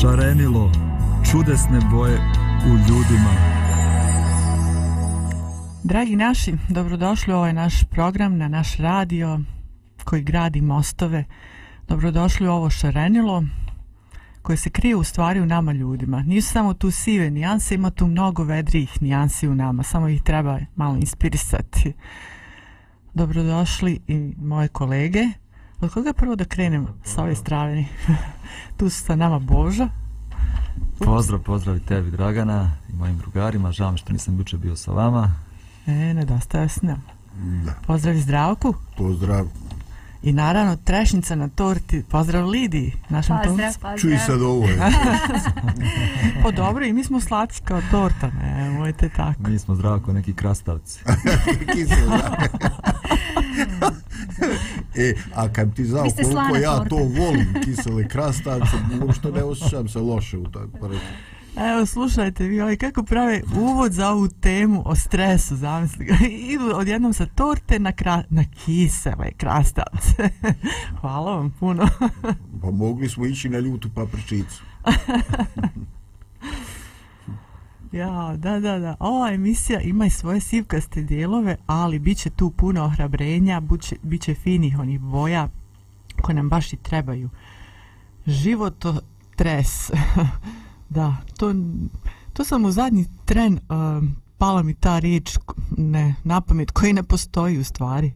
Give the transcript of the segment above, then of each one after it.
šarenilo čudesne boje u ljudima. Dragi naši, dobrodošli u ovaj naš program na naš radio koji gradi mostove. Dobrodošli u ovo šarenilo koje se krije u stvari u nama ljudima. Nisu samo tu sive nijanse, ima tu mnogo vedrijih nijansi u nama, samo ih treba malo inspirisati. Dobrodošli i moje kolege, Od koga prvo da krenemo sa ove strane? tu su sa nama Boža. Ups. Pozdrav, pozdrav i tebi Dragana i mojim drugarima. Žao mi što nisam juče bio sa vama. E, nedostaje s nam. Da. Pozdrav i zdravku. Pozdrav. I naravno, trešnica na torti. Pozdrav Lidi, našem pozdrav, tomcu. Pozdrav, pozdrav. Čuj sad ovo. pa dobro, i mi smo slatci kao torta, ne, mojte tako. Mi smo zdravko neki krastavci. Kisela. E, a kad ti znao koliko ja torte. to volim, kisele krastavce, uopšte ne osjećam se loše u toj prvi. Evo, slušajte vi, ovaj, kako prave uvod za ovu temu o stresu, zamisli ga. Idu odjednom sa torte na, kra, na kisele krastavce. Hvala vam puno. pa mogli smo ići na ljutu papričicu. Ja, da, da, da. Ova emisija ima i svoje sivkaste dijelove, ali bit će tu puno ohrabrenja, bit će, bit će finih onih boja koje nam baš i trebaju. Životo tres. da, to, to sam u zadnji tren uh, pala mi ta riječ ne, na pamet koji ne postoji u stvari,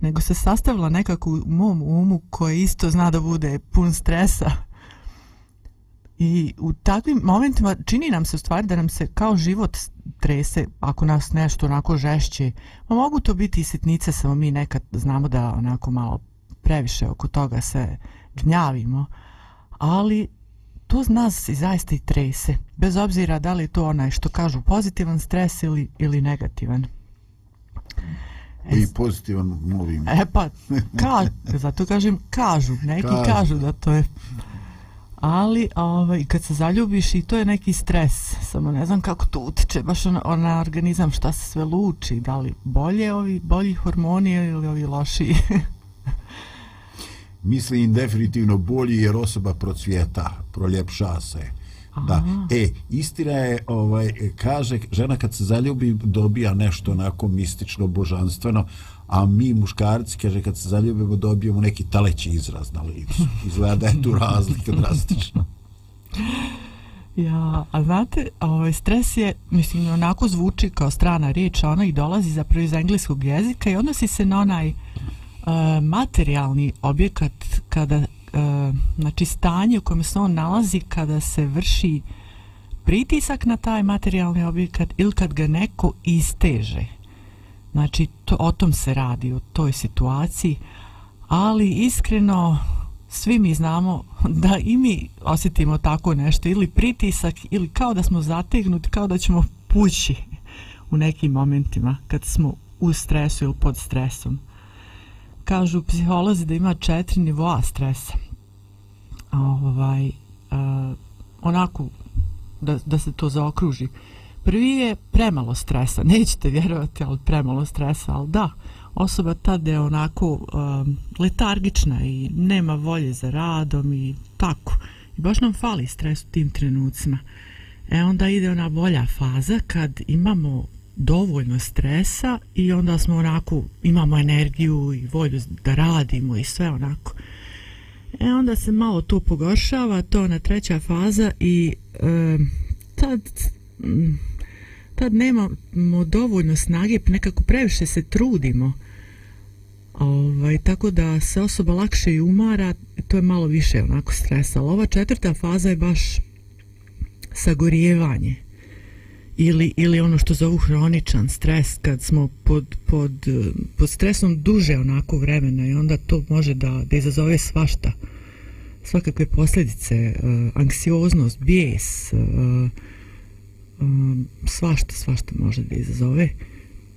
nego se sastavila nekako u mom umu koji isto zna da bude pun stresa. I u takvim momentima čini nam se u stvari da nam se kao život trese ako nas nešto onako žešće. Ma mogu to biti i sitnice, samo mi nekad znamo da onako malo previše oko toga se gnjavimo. Ali to nas i zaista i trese. Bez obzira da li je to onaj što kažu pozitivan stres ili, ili negativan. E I es, pozitivan movim. E pa, ka, zato kažem kažu. Neki kažu, kažu da to je ali ovaj, kad se zaljubiš i to je neki stres, samo ne znam kako to utiče, baš na, na organizam šta se sve luči, da li bolje ovi bolji hormoni ili ovi loši? Mislim definitivno bolji jer osoba procvjeta, proljepša se. Aha. Da. E, istina je, ovaj, kaže, žena kad se zaljubi dobija nešto onako mistično, božanstveno, a mi muškarci, kaže, kad se zaljubimo, dobijemo neki taleći izraz na licu. Izgleda da je tu razlika drastična. Ja, a znate, ovaj, stres je, mislim, onako zvuči kao strana riječ, ona i dolazi zapravo iz engleskog jezika i odnosi se na onaj uh, materijalni objekat kada, uh, znači stanje u kojem se on nalazi kada se vrši pritisak na taj materijalni objekat ili kad ga neko isteže. Znači, to, o tom se radi u toj situaciji, ali iskreno svi mi znamo da i mi osjetimo tako nešto, ili pritisak, ili kao da smo zategnuti, kao da ćemo pući u nekim momentima kad smo u stresu ili pod stresom. Kažu psiholozi da ima četiri nivoa stresa. Ovaj, uh, onako da, da se to zaokruži. Uh, Prvi je premalo stresa, nećete vjerovati, ali premalo stresa, ali da, osoba tada je onako um, letargična i nema volje za radom i tako. I baš nam fali stres u tim trenucima. E onda ide ona bolja faza kad imamo dovoljno stresa i onda smo onako, imamo energiju i volju da radimo i sve onako. E onda se malo to pogoršava, to na treća faza i um, tad... Um, tad nemamo dovoljno snage, nekako previše se trudimo. Ovaj, tako da se osoba lakše i umara, to je malo više onako stresa. Ali ova četvrta faza je baš sagorijevanje ili, ili ono što zovu hroničan stres kad smo pod, pod, pod stresom duže onako vremena i onda to može da, da izazove svašta svakakve posljedice, uh, anksioznost, bijes, uh, um, svašta, svašta može da izazove.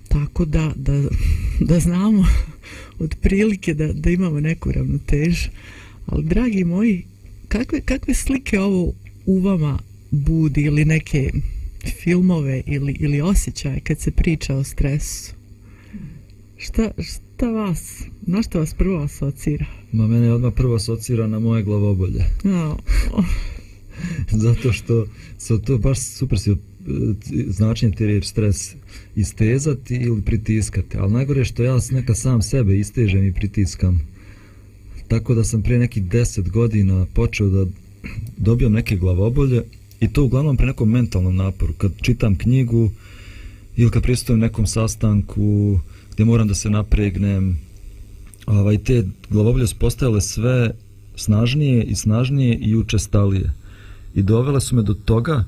Tako da, da, da znamo od prilike da, da imamo neku ravnotež. Ali, dragi moji, kakve, kakve slike ovo u vama budi ili neke filmove ili, ili osjećaje kad se priča o stresu? Šta, šta vas, na što vas prvo asocira? Ma, mene je odmah prvo asocira na moje glavobolje. No. Zato što, so to baš super si značenje te riječ stres istezati ili pritiskati. Ali najgore je što ja neka sam sebe istežem i pritiskam. Tako da sam prije nekih deset godina počeo da dobijam neke glavobolje i to uglavnom pre nekom mentalnom naporu. Kad čitam knjigu ili kad pristojem nekom sastanku gdje moram da se napregnem, ovaj, te glavobolje su postajale sve snažnije i snažnije i učestalije. I dovele su me do toga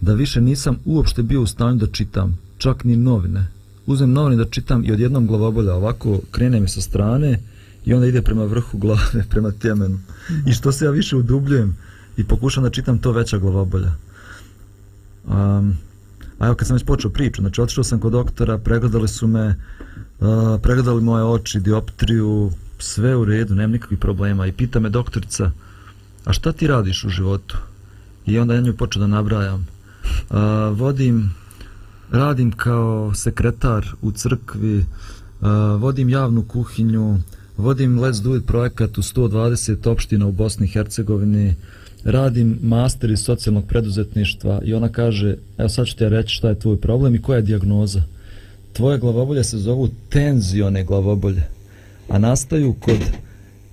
da više nisam uopšte bio u stanju da čitam, čak ni novine. Uzmem novine da čitam i odjednom glavobolja ovako krene mi sa strane i onda ide prema vrhu glave, prema tjemenu. I što se ja više udubljujem i pokušam da čitam to veća glavobolja. Um, a evo kad sam već počeo priču, znači otišao sam kod doktora, pregledali su me, uh, pregledali moje oči, dioptriju, sve u redu, nemam nikakvih problema. I pita me doktorica, a šta ti radiš u životu? I onda ja nju počeo da nabrajam. A, vodim, radim kao sekretar u crkvi, a, vodim javnu kuhinju, vodim Let's Do It projekat u 120 opština u Bosni i Hercegovini, radim master iz socijalnog preduzetništva i ona kaže, evo sad ću ti reći šta je tvoj problem i koja je diagnoza. Tvoje glavobolje se zovu tenzione glavobolje, a nastaju kod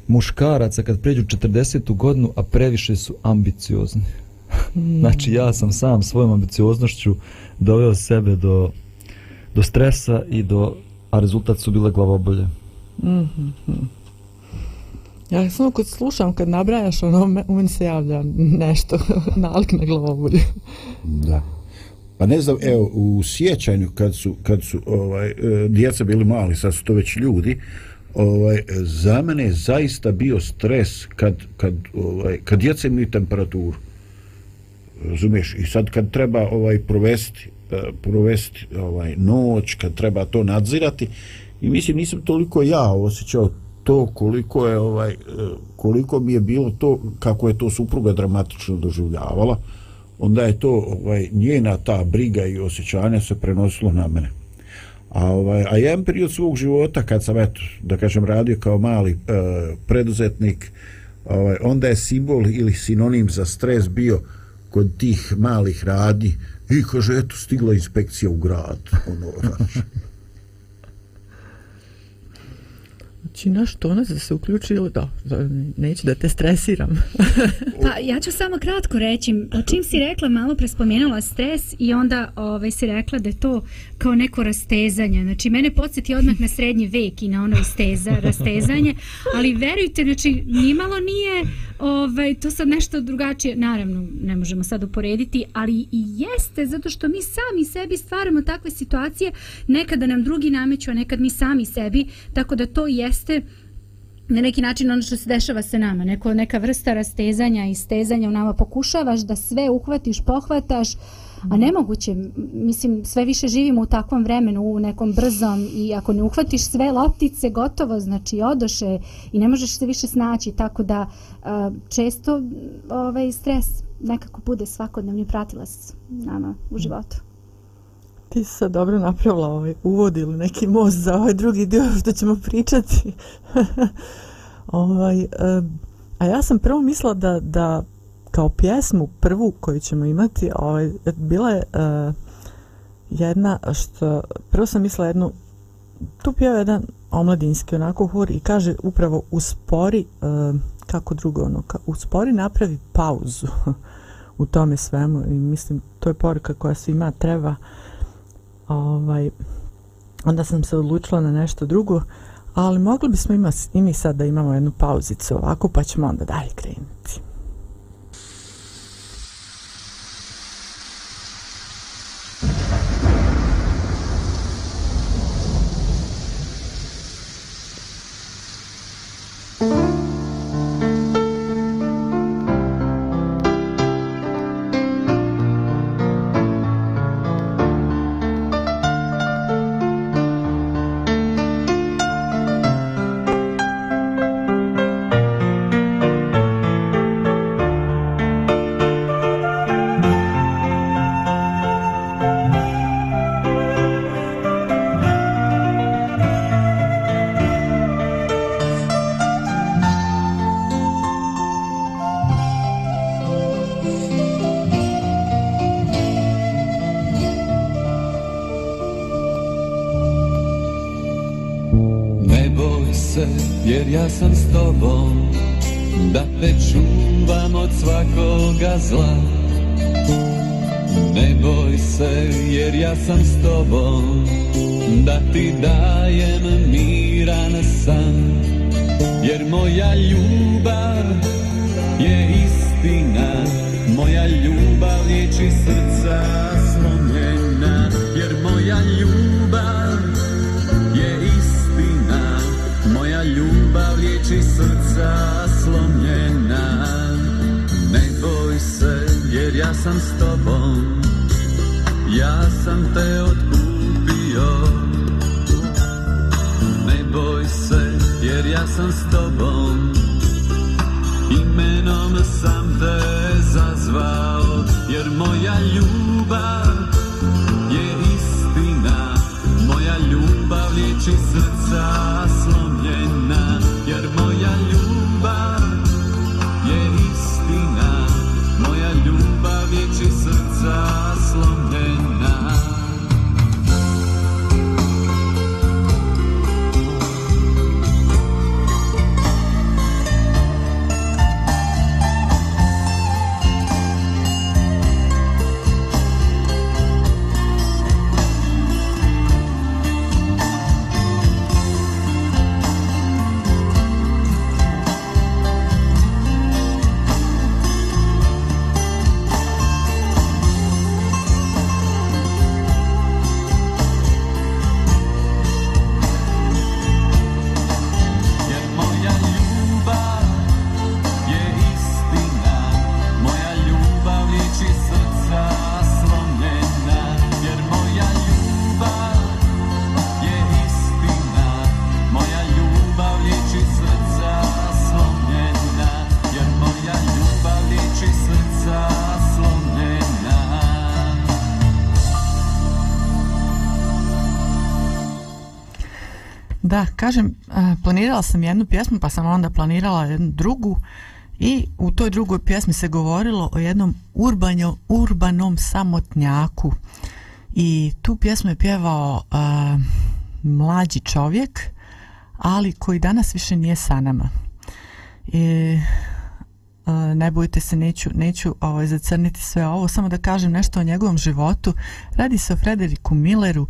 muškaraca kad pređu 40. godinu, a previše su ambiciozni. Hmm. znači ja sam sam svojom ambicioznošću doveo sebe do, do stresa i do, a rezultat su bile glavobolje. Mm -hmm. Ja samo kad slušam, kad nabrajaš, ono, me, u meni se javlja nešto, nalik na glavobolje. da. Pa ne znam, evo, u sjećanju kad su, kad su ovaj, e, djeca bili mali, sad su to već ljudi, ovaj za mene je zaista bio stres kad kad ovaj kad djeca imaju temperaturu razumiješ i sad kad treba ovaj provesti e, provesti ovaj noć kad treba to nadzirati i mislim nisam toliko ja osjećao to koliko je ovaj e, koliko mi je bilo to kako je to supruga dramatično doživljavala onda je to ovaj njena ta briga i osjećanje se prenosilo na mene a ovaj a jedan period svog života kad sam eto da kažem radio kao mali eh, preduzetnik ovaj onda je simbol ili sinonim za stres bio eh, kod tih malih radi i kaže eto stigla inspekcija u grad ono, znači. Znači, naš tonac da se uključi ili da, da, neću da te stresiram. pa ja ću samo kratko reći, o čim si rekla, malo prespomenula stres i onda ovaj, si rekla da je to kao neko rastezanje. Znači, mene podsjeti odmah na srednji vek i na ono steza, rastezanje, ali verujte, znači, nimalo nije, ovaj, to sad nešto drugačije, naravno, ne možemo sad uporediti, ali i jeste, zato što mi sami sebi stvaramo takve situacije, nekada nam drugi nameću, a nekad mi sami sebi, tako da to jeste jeste na neki način ono što se dešava sa nama, neko, neka vrsta rastezanja i stezanja u nama, pokušavaš da sve uhvatiš, pohvataš, a nemoguće, mislim, sve više živimo u takvom vremenu, u nekom brzom i ako ne uhvatiš sve loptice, gotovo, znači, odoše i ne možeš se više snaći, tako da često ovaj, stres nekako bude svakodnevni pratila se nama u životu ti si sad dobro napravila ovaj uvod ili neki most za ovaj drugi dio što ćemo pričati. ovaj, a ja sam prvo mislila da, da kao pjesmu prvu koju ćemo imati ovaj, bila je uh, jedna što prvo sam mislila jednu tu pjeva jedan omladinski onako hor i kaže upravo uspori uh, kako drugo ono ka, uspori napravi pauzu u tome svemu i mislim to je poruka koja svima treba uh, ovaj, onda sam se odlučila na nešto drugo, ali mogli bismo ima, i mi sad da imamo jednu pauzicu ovako, pa ćemo onda dalje krenuti. sam z tobą, ja sam te odkupio. Ne boj se, jer ja sam s tobom, imenom sam te zazvao, jer moja ljubav Da, kažem, planirala sam jednu pjesmu, pa sam onda planirala jednu drugu i u toj drugoj pjesmi se govorilo o jednom urbanjo, urbanom samotnjaku. I tu pjesmu je pjevao uh, mlađi čovjek, ali koji danas više nije sa nama. I, ne bojte se, neću, neću ovaj, zacrniti sve ovo, samo da kažem nešto o njegovom životu. Radi se o Frederiku Milleru, uh,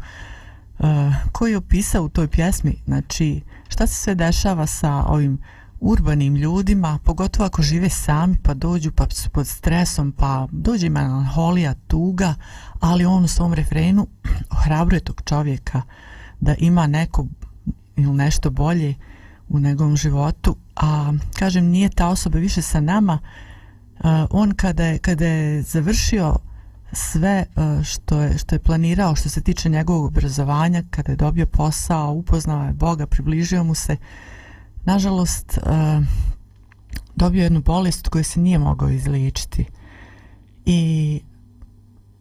koji je opisao u toj pjesmi znači šta se sve dešava sa ovim urbanim ljudima pogotovo ako žive sami pa dođu pa su pod stresom pa dođe im anaholija, tuga ali on u svom refrenu ohrabruje tog čovjeka da ima neko ili nešto bolje u njegovom životu a kažem nije ta osoba više sa nama uh, on kada je, kada je završio uh, sve e, što je, što je planirao što se tiče njegovog obrazovanja kada je dobio posao, upoznao je Boga, približio mu se nažalost e, dobio jednu bolest koju se nije mogao izličiti i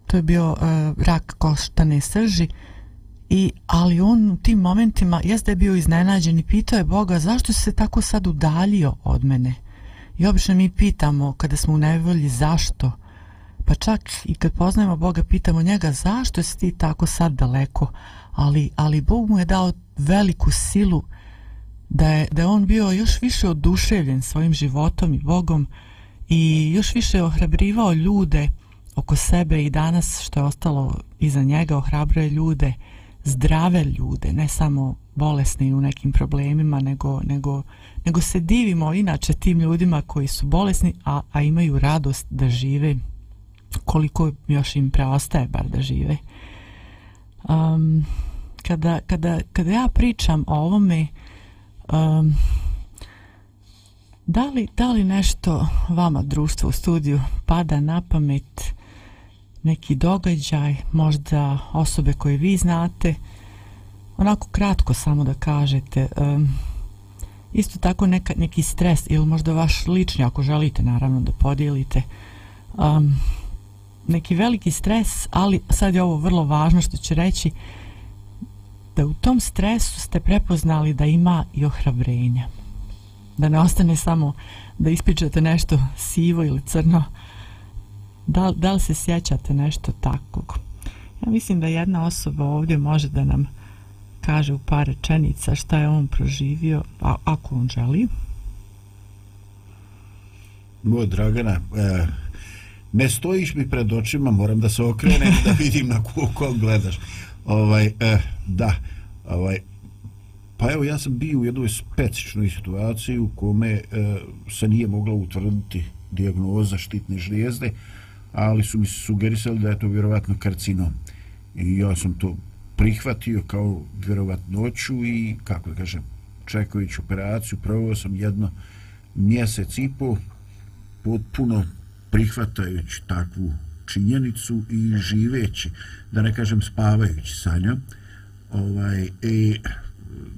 to je bio e, rak koštane srži I, ali on u tim momentima jeste je bio iznenađen i pitao je Boga zašto se tako sad udalio od mene i obično mi pitamo kada smo u nevolji zašto Pa čak i kad poznajemo Boga, pitamo njega zašto si ti tako sad daleko, ali, ali Bog mu je dao veliku silu da je, da je on bio još više oduševljen svojim životom i Bogom i još više ohrabrivao ljude oko sebe i danas što je ostalo iza njega ohrabruje ljude, zdrave ljude, ne samo bolesni u nekim problemima, nego, nego, nego se divimo inače tim ljudima koji su bolesni, a, a imaju radost da žive koliko još im preostaje bar da žive. Um, kada, kada, kada ja pričam o ovome, um, da, li, da li nešto vama društvo u studiju pada na pamet neki događaj, možda osobe koje vi znate, onako kratko samo da kažete, um, isto tako neka, neki stres ili možda vaš lični, ako želite naravno da podijelite, um, neki veliki stres, ali sad je ovo vrlo važno što ću reći, da u tom stresu ste prepoznali da ima i ohrabrenja. Da ne ostane samo da ispričate nešto sivo ili crno. Da, da li se sjećate nešto takvog? Ja mislim da jedna osoba ovdje može da nam kaže u par rečenica šta je on proživio, a, ako on želi. Moja Dragana, eh, ne stojiš mi pred očima, moram da se okrenem da vidim na kog gledaš. Ovaj, eh, da, ovaj, pa evo, ja sam bio u jednoj specičnoj situaciji u kome eh, se nije mogla utvrditi diagnoza štitne žlijezde, ali su mi sugerisali da je to vjerovatno karcinom. I ja sam to prihvatio kao vjerovatnoću i, kako da kažem, čekajući operaciju, provao sam jedno mjesec i po, potpuno prihvatajući takvu činjenicu i živeći, da ne kažem spavajući sa njom, ovaj, e,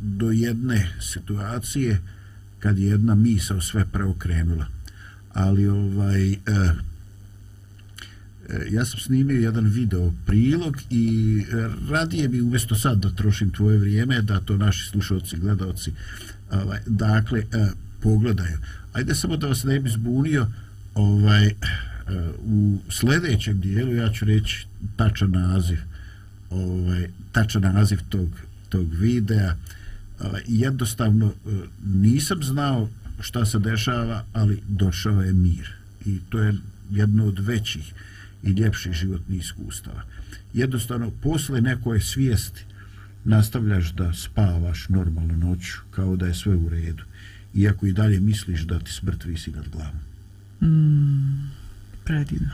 do jedne situacije kad je jedna misa sve preokrenula. Ali ovaj, e, e, ja sam snimio jedan video prilog i radije bi umjesto sad da trošim tvoje vrijeme da to naši slušalci, gledalci ovaj, dakle, eh, pogledaju ajde samo da vas ne bi zbunio eh, ovaj e, u sljedećem dijelu ja ću reći tačan naziv ovaj tačan naziv tog tog videa e, jednostavno e, nisam znao šta se dešava ali došao je mir i to je jedno od većih i ljepših životnih iskustava jednostavno posle nekoje svijesti nastavljaš da spavaš normalno noću kao da je sve u redu iako i dalje misliš da ti smrt visi nad glavom Mm, predivno.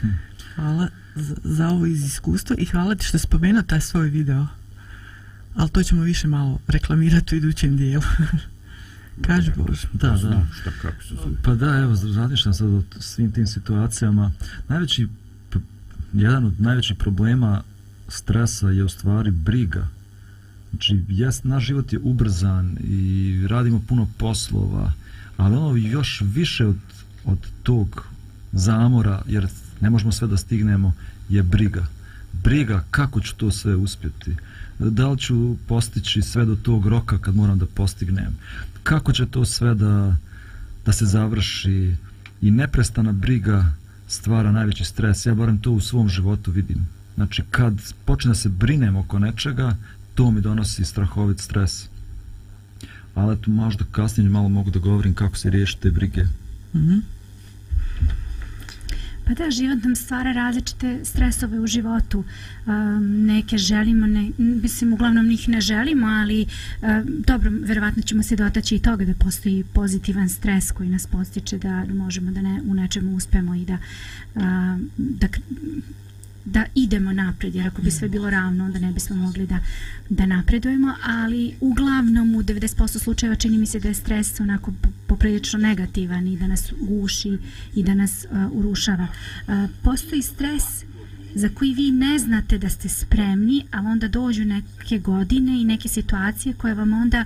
Hmm. Hvala za, za ovo iz iskustva i hvala ti što spomenuo taj svoj video. Ali to ćemo više malo reklamirati u idućem dijelu. Kaži Bož. Da, da. Šta, kako se zove. Pa da, evo, zradišam sad o svim tim situacijama. Najveći, jedan od najvećih problema stresa je u stvari briga. Znači, jas, naš život je ubrzan i radimo puno poslova. Znači, ali ono još više od, od tog zamora, jer ne možemo sve da stignemo, je briga. Briga kako ću to sve uspjeti, da li ću postići sve do tog roka kad moram da postignem, kako će to sve da, da se završi i neprestana briga stvara najveći stres. Ja barem to u svom životu vidim. Znači, kad počne da se brinem oko nečega, to mi donosi strahovit stres. Mm ali eto možda kasnije malo mogu da govorim kako se riješi te brige. Mhm. Pa da, život nam stvara različite stresove u životu. Neke želimo, ne, mislim, uglavnom njih ne želimo, ali dobro, verovatno ćemo se dotaći i toga da postoji pozitivan stres koji nas postiče da možemo da ne, u nečemu uspemo i da, da da idemo napred, jer ako bi sve bilo ravno, onda ne bismo mogli da, da napredujemo, ali uglavnom u 90% slučajeva čini mi se da je stres onako poprilično negativan i da nas guši i da nas uh, urušava. Uh, postoji stres za koji vi ne znate da ste spremni, a onda dođu neke godine i neke situacije koje vam onda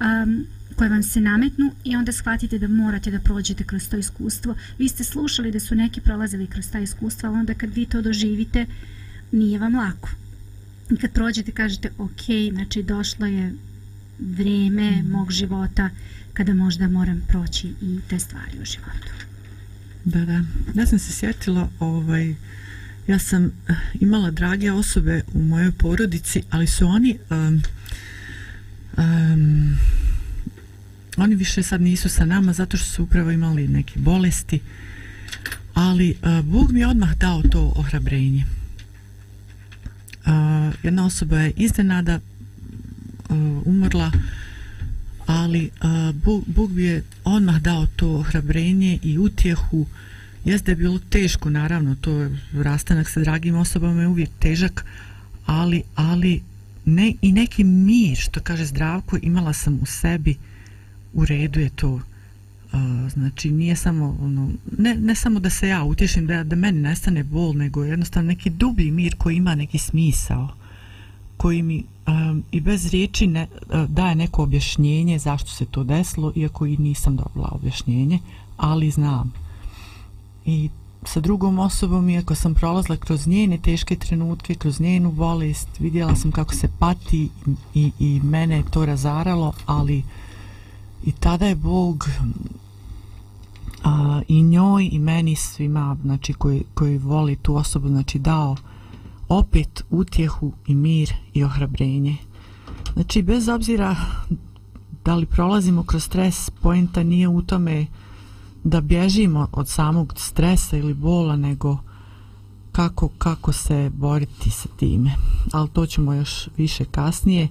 um, koje vam se nametnu i onda shvatite da morate da prođete kroz to iskustvo. Vi ste slušali da su neki prolazili kroz ta iskustva, ali onda kad vi to doživite, nije vam lako. I kad prođete, kažete, ok, znači došlo je vreme mm. mog života kada možda moram proći i te stvari u životu. Da, da. Ja sam se sjetila, ovaj, ja sam eh, imala drage osobe u mojoj porodici, ali su oni... Um, um, oni više sad nisu sa nama zato što su upravo imali neke bolesti ali uh, Bog mi je odmah dao to ohrabrenje uh, jedna osoba je iznenada uh, umrla ali uh, Bog mi je odmah dao to ohrabrenje i utjehu jes da je bilo teško naravno to je rastanak sa dragim osobama je uvijek težak ali, ali ne, i neki mir što kaže zdravko imala sam u sebi uh, u redu je to Uh, znači nije samo ono, ne, ne samo da se ja utješim da, da meni nestane bol nego jednostavno neki dublji mir koji ima neki smisao koji mi uh, i bez riječi ne, uh, daje neko objašnjenje zašto se to desilo iako i nisam dobila objašnjenje ali znam i sa drugom osobom iako sam prolazila kroz njene teške trenutke kroz njenu bolest vidjela sam kako se pati i, i, i mene je to razaralo ali uh, I tada je Bog a, i njoj i meni svima znači, koji, koji voli tu osobu znači, dao opet utjehu i mir i ohrabrenje. Znači, bez obzira da li prolazimo kroz stres, pojenta nije u tome da bježimo od samog stresa ili bola, nego kako, kako se boriti sa time. Ali to ćemo još više kasnije. Uh,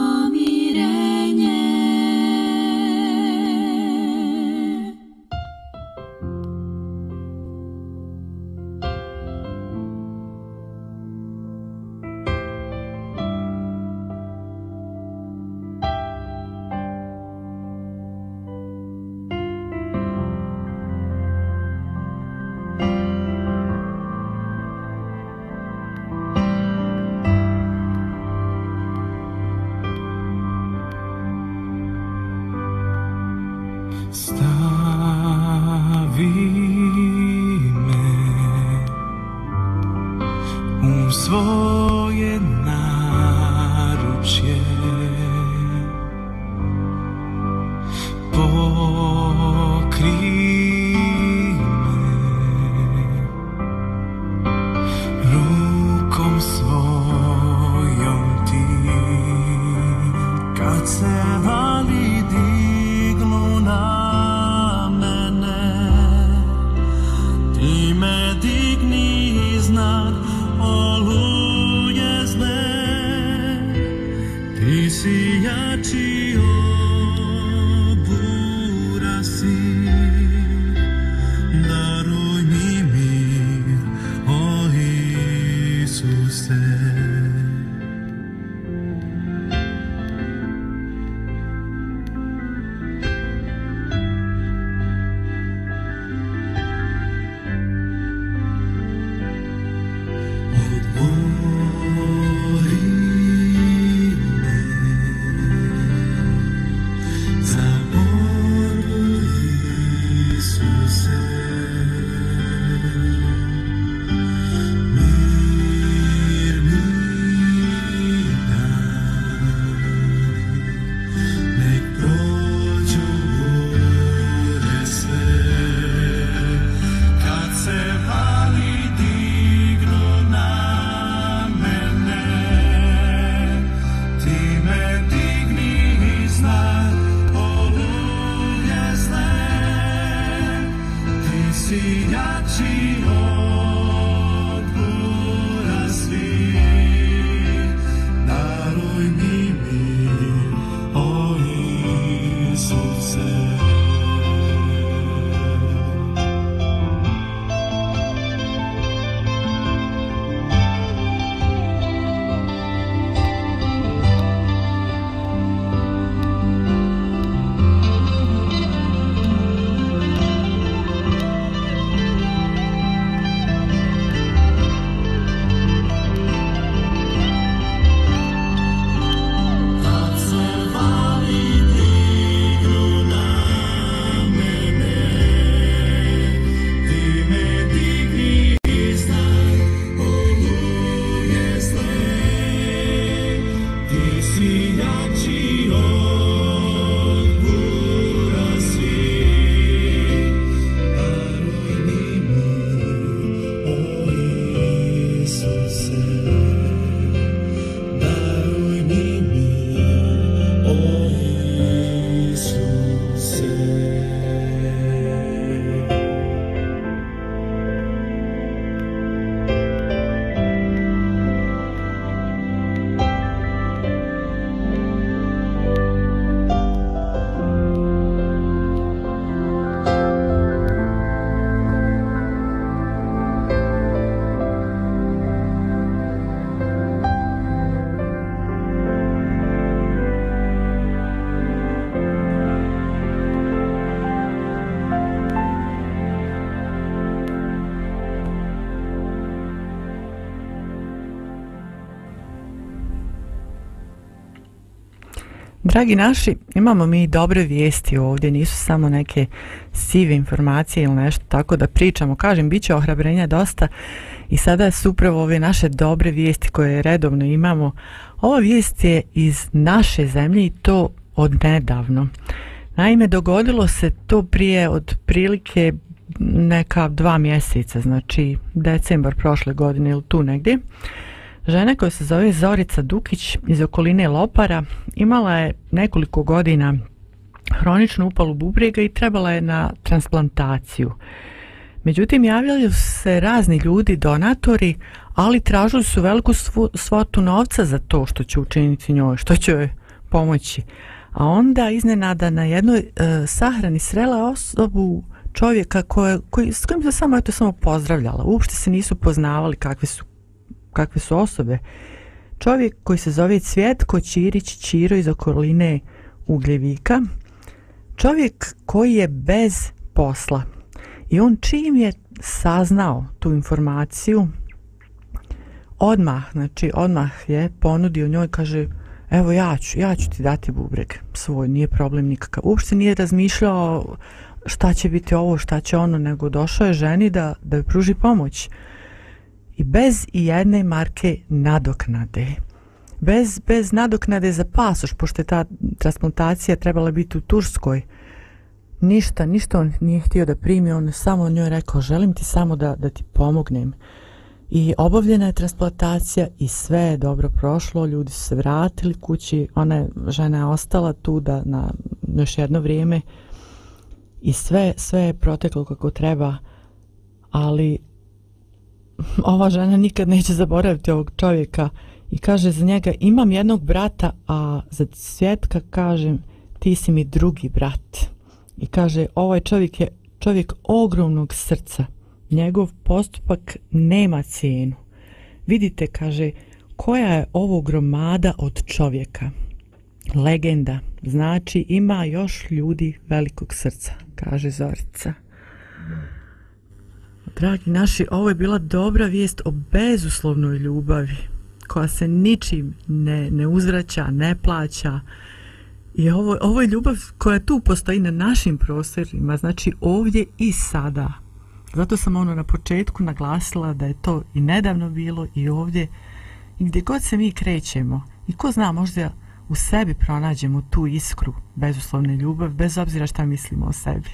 Dragi naši, imamo mi dobre vijesti ovdje, nisu samo neke sive informacije ili nešto tako da pričamo. Kažem, bit će ohrabrenja dosta i sada su upravo ove naše dobre vijesti koje redovno imamo. Ova vijest je iz naše zemlje i to od nedavno. Naime, dogodilo se to prije od prilike neka dva mjeseca, znači decembar prošle godine ili tu negdje. Uh, Žena koja se zove Zorica Dukić iz okoline Lopara imala je nekoliko godina hroničnu upalu bubrega i trebala je na transplantaciju. Međutim, javljali su se razni ljudi, donatori, ali tražili su veliku svotu novca za to što će učiniti njoj, što će joj pomoći. A onda iznenada na jednoj e, sahrani srela osobu čovjeka koje, koji, s kojim se samo, eto, samo pozdravljala. Uopšte se nisu poznavali kakve su kakve su osobe. Čovjek koji se zove Cvjetko Ćirić Ćiro iz okoline Ugljevika. Čovjek koji je bez posla. I on čim je saznao tu informaciju, odmah, znači odmah je ponudio njoj, kaže, evo ja ću, ja ću ti dati bubreg svoj, nije problem nikakav. Uopšte nije razmišljao šta će biti ovo, šta će ono, nego došao je ženi da, da joj pruži pomoć. Uh, i bez i jedne marke nadoknade. Bez, bez nadoknade za pasoš, pošto je ta transplantacija trebala biti u Turskoj, ništa, ništa on nije htio da primi, on je samo njoj rekao, želim ti samo da, da ti pomognem. I obavljena je transplantacija i sve je dobro prošlo, ljudi su se vratili kući, ona je, žena je ostala tu da na još jedno vrijeme i sve, sve je proteklo kako treba, ali ova žena nikad neće zaboraviti ovog čovjeka i kaže za njega imam jednog brata, a za svjetka kažem ti si mi drugi brat. I kaže ovaj čovjek je čovjek ogromnog srca. Njegov postupak nema cijenu. Vidite, kaže, koja je ovo gromada od čovjeka? Legenda. Znači, ima još ljudi velikog srca, kaže Zorica. Mm. Dragi naši, ovo je bila dobra vijest o bezuslovnoj ljubavi koja se ničim ne, ne uzvraća, ne plaća. I ovo, ovo je ljubav koja tu postoji na našim prostorima, znači ovdje i sada. Zato sam ono na početku naglasila da je to i nedavno bilo i ovdje. I gdje god se mi krećemo, i ko zna možda u sebi pronađemo tu iskru bezuslovne ljubav, bez obzira šta mislimo o sebi.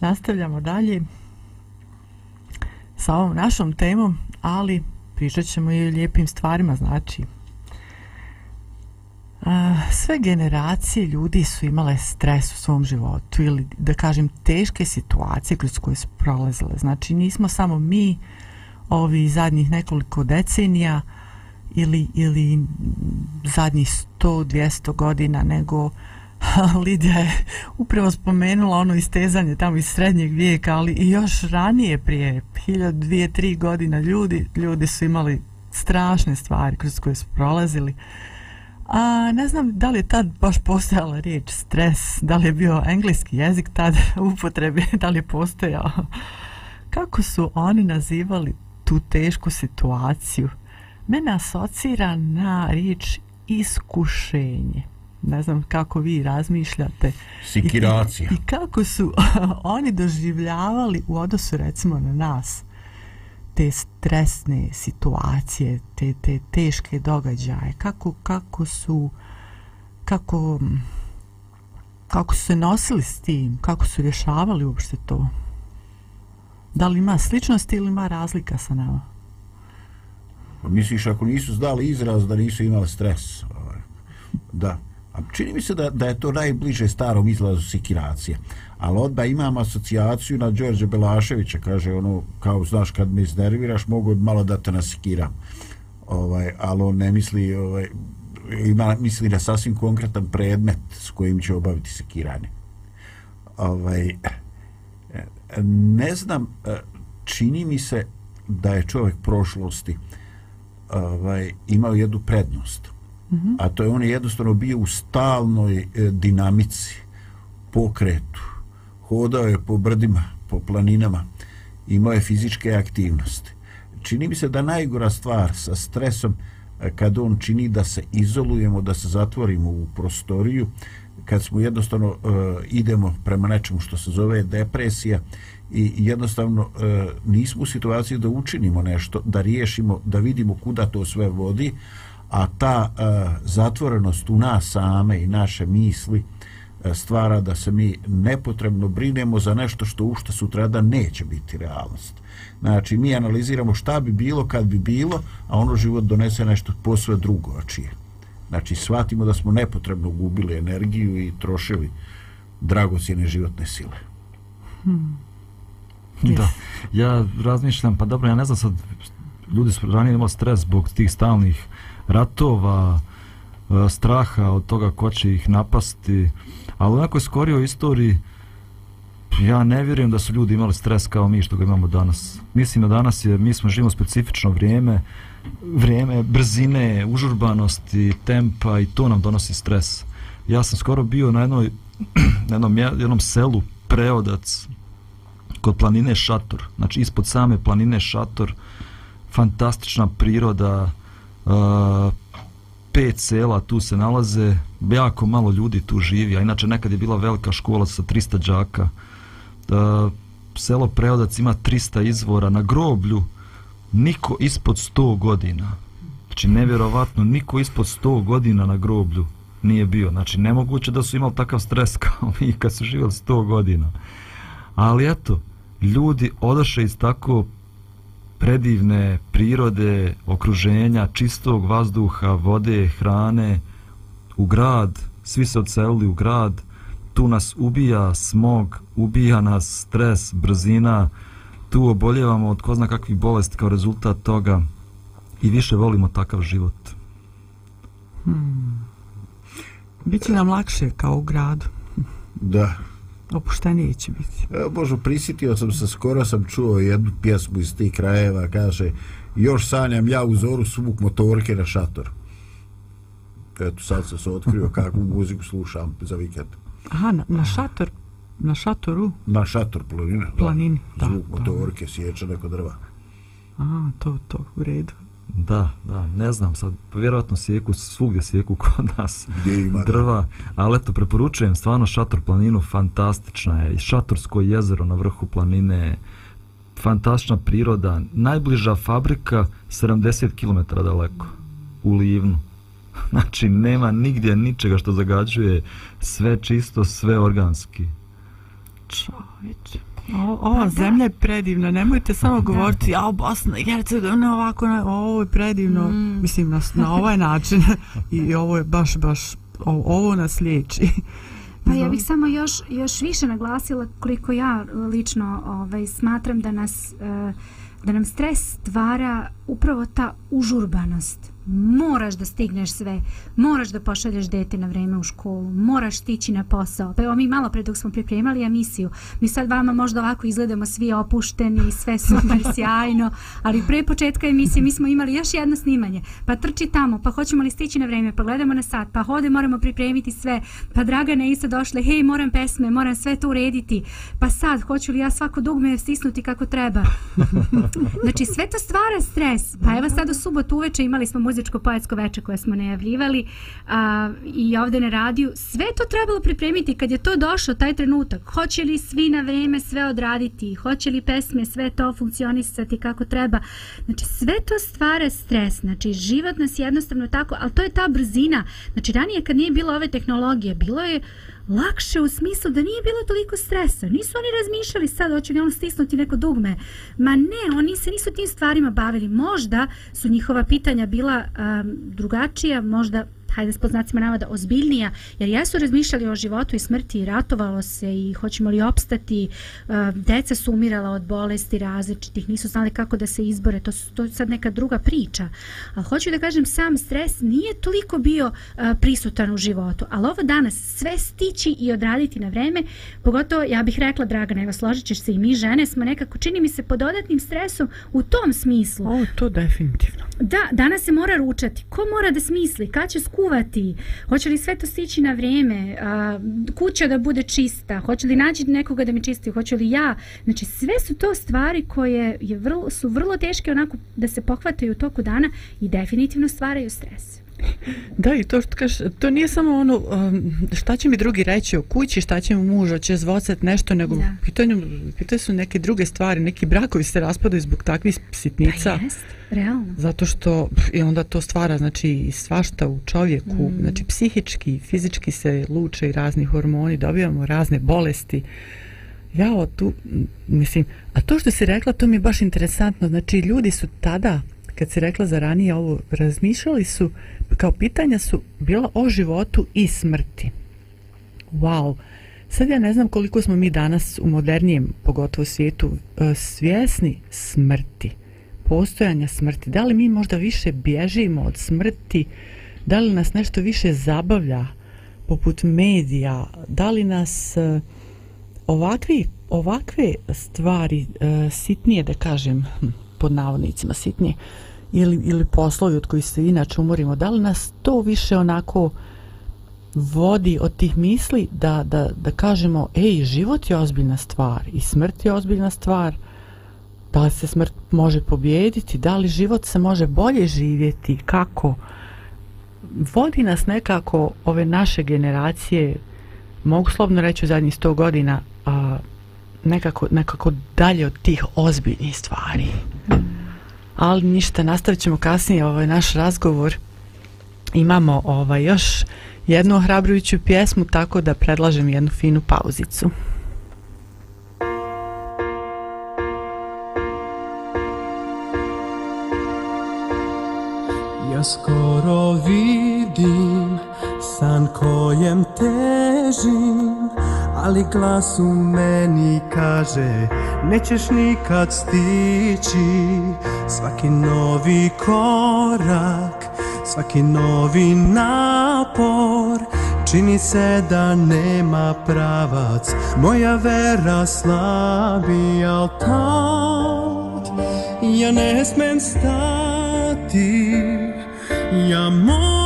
Nastavljamo dalje sa ovom našom temom, ali pričat ćemo i o lijepim stvarima, znači. Sve generacije ljudi su imale stres u svom životu ili da kažem teške situacije kroz koje su prolazile. Znači nismo samo mi ovi zadnjih nekoliko decenija ili, ili zadnjih 100-200 godina, nego uh, Lidija je upravo spomenula ono istezanje tamo iz srednjeg vijeka, ali i još ranije prije 1000-2-3 godina ljudi, ljudi su imali strašne stvari kroz koje su prolazili. A ne znam da li je tad baš postojala riječ stres, da li je bio engleski jezik tad upotrebe, da li je postojao. Kako su oni nazivali tu tešku situaciju? Mene asocira na riječ iskušenje ne znam kako vi razmišljate sikiracija i, i kako su oni doživljavali u odnosu recimo na nas te stresne situacije te, te teške događaje kako, kako su kako kako su se nosili s tim kako su rješavali uopšte to da li ima sličnosti ili ima razlika sa nama pa Misliš, ako nisu zdali izraz, da nisu imali stres. Ovaj, da, A čini mi se da, da je to najbliže starom izlazu sekiracije. Ali odba imam asocijaciju na Đorđe Belaševića, kaže ono, kao znaš, kad me iznerviraš, mogu malo da te nasikiram. Ovaj, ali on ne misli, ovaj, ima, misli na sasvim konkretan predmet s kojim će obaviti sekiranje. Ovaj, ne znam, čini mi se da je čovjek prošlosti ovaj, imao jednu prednost. -hmm. a to je on je jednostavno bio u stalnoj e, dinamici pokretu hodao je po brdima po planinama imao je fizičke aktivnosti čini mi se da najgora stvar sa stresom e, kad on čini da se izolujemo da se zatvorimo u prostoriju kad smo jednostavno e, idemo prema nečemu što se zove depresija i jednostavno e, nismo u situaciji da učinimo nešto da riješimo, da vidimo kuda to sve vodi a ta e, zatvorenost u nas same i naše misli e, stvara da se mi nepotrebno brinemo za nešto što ušte sutra da neće biti realnost. Znači, mi analiziramo šta bi bilo kad bi bilo, a ono život donese nešto posve drugo, čije. Znači, shvatimo da smo nepotrebno gubili energiju i trošili dragocjene životne sile. Hmm. Da, ja razmišljam, pa dobro, ja ne znam sad, ljudi su ranije imali stres zbog tih stalnih ratova, e, straha od toga ko će ih napasti, ali onako je skorije u istoriji, ja ne vjerujem da su ljudi imali stres kao mi što ga imamo danas. Mislim da danas je, mi smo živimo specifično vrijeme, vrijeme brzine, užurbanosti, tempa i to nam donosi stres. Ja sam skoro bio na, jednoj, na jednom, jednom selu, preodac, kod planine Šator, znači ispod same planine Šator, fantastična priroda, pet sela tu se nalaze, jako malo ljudi tu živi, a inače nekad je bila velika škola sa 300 džaka. E, selo Preodac ima 300 izvora na groblju, niko ispod 100 godina. Znači, nevjerovatno, niko ispod 100 godina na groblju nije bio. Znači, nemoguće da su imali takav stres kao mi kad su živjeli 100 godina. Ali eto, ljudi odaše iz tako predivne prirode, okruženja, čistog vazduha, vode, hrane, u grad, svi se odselili u grad, tu nas ubija smog, ubija nas stres, brzina, tu oboljevamo od ko zna kakvih bolesti kao rezultat toga i više volimo takav život. Hmm. Biće nam lakše kao u gradu. Da, opuštenije će biti. E, Božo, prisitio sam se, skoro sam čuo jednu pjesmu iz tih krajeva, kaže, još sanjam ja u zoru svuk motorke na šator. Eto, sad sam se otkrio kakvu muziku slušam za vikend. Aha, na, na šator? Na šatoru? Na šator, planine. Planini, da. Zvuk da, motorke, sjeća neko drva. Aha, to, to, u redu. Da, da, ne znam sad, pa vjerojatno sjeku, svugdje sjeku kod nas Gdje ima, drva, da. ali eto, preporučujem stvarno šator planinu, fantastična je, šatorsko jezero na vrhu planine, fantastična priroda, najbliža fabrika 70 km daleko, u Livnu. Znači, nema nigdje ničega što zagađuje, sve čisto, sve organski. Čovječe ova pa, zemlja da. je predivna, nemojte samo pa da. govoriti, a Bosna i Hercegovina ono ovako, na, ono, ovo je predivno, mm. mislim, na, na ovaj način i ovo je baš, baš, ovo, ovo nas liječi. Pa ja bih samo još, još više naglasila koliko ja lično ovaj, smatram da nas... Eh, da nam stres stvara upravo ta užurbanost moraš da stigneš sve, moraš da pošalješ dete na vreme u školu, moraš stići na posao. Pa evo mi malo pre dok smo pripremali emisiju, mi sad vama možda ovako izgledamo svi opušteni, sve super sjajno, ali pre početka emisije mi smo imali još jedno snimanje, pa trči tamo, pa hoćemo li stići na vreme, pa gledamo na sat, pa hode, moramo pripremiti sve, pa Dragana i sad došle, hej, moram pesme, moram sve to urediti, pa sad, hoću li ja svako dugme stisnuti kako treba. Znači, sve to stvara stres, pa evo sad u subotu uveče imali smo muzičko-poetsko veče koje smo najavljivali a, i ovde na radiju. Sve to trebalo pripremiti kad je to došlo, taj trenutak. Hoće li svi na vreme sve odraditi? Hoće li pesme sve to funkcionisati kako treba? Znači, sve to stvara stres. Znači, život nas jednostavno tako, ali to je ta brzina. Znači, ranije kad nije bilo ove tehnologije, bilo je lakše u smislu da nije bilo toliko stresa. Nisu oni razmišljali sad, hoće li ono stisnuti neko dugme. Ma ne, oni se nisu tim stvarima bavili. Možda su njihova pitanja bila um, drugačija, možda hajde spod znacima navada, ozbiljnija, jer jesu razmišljali o životu i smrti i ratovalo se i hoćemo li opstati, e, deca su umirala od bolesti različitih, nisu znali kako da se izbore, to, su, to je sad neka druga priča. Ali hoću da kažem, sam stres nije toliko bio e, prisutan u životu, ali ovo danas sve stići i odraditi na vreme, pogotovo, ja bih rekla, Dragana, evo složit ćeš se i mi žene, smo nekako, čini mi se, pod dodatnim stresom u tom smislu. O, to definitivno. Da, danas se mora ručati. Ko mora da smisli? Kad će skupiti kuvati, hoće li sve to sići na vrijeme, kuća da bude čista, hoće li naći nekoga da mi čisti, hoće li ja. Znači sve su to stvari koje je vrlo, su vrlo teške onako da se pohvataju u toku dana i definitivno stvaraju stres. Da, i to što kaš, to nije samo ono um, šta će mi drugi reći o kući, šta će mi muž, će zvocat nešto, nego da. pitanju, pitanju su neke druge stvari, neki brakovi se raspadaju zbog takvih sitnica. Da pa jest, realno. Zato što i onda to stvara, znači, svašta u čovjeku, mm. znači, psihički, fizički se luče i razni hormoni, dobijamo razne bolesti. Ja o tu, mislim, a to što si rekla, to mi je baš interesantno, znači, ljudi su tada, kad si rekla za ranije ovo, razmišljali su, kao pitanja su bila o životu i smrti. Wow. Sad ja ne znam koliko smo mi danas u modernijem, pogotovo svijetu, e, svjesni smrti, postojanja smrti. Da li mi možda više bježimo od smrti? Da li nas nešto više zabavlja poput medija? Da li nas e, ovakvi, ovakve stvari, e, sitnije da kažem, hm, pod navodnicima sitnije ili, ili poslovi od kojih se inače umorimo, da li nas to više onako vodi od tih misli da, da, da kažemo, ej, život je ozbiljna stvar i smrt je ozbiljna stvar, da li se smrt može pobjediti, da li život se može bolje živjeti, kako? Vodi nas nekako ove naše generacije, mogu slobno reći u zadnjih 100 godina, a, uh, nekako, nekako dalje od tih ozbiljnih stvari. Ali ništa, nastavit ćemo kasnije ovaj naš razgovor. Imamo ovaj još jednu ohrabrujuću pjesmu, tako da predlažem jednu finu pauzicu. Ja skoro vidim san kojem težim ali glas u meni kaže nećeš nikad stići svaki novi korak svaki novi napor čini se da nema pravac moja vera slabi al tad ja ne smem stati ja moram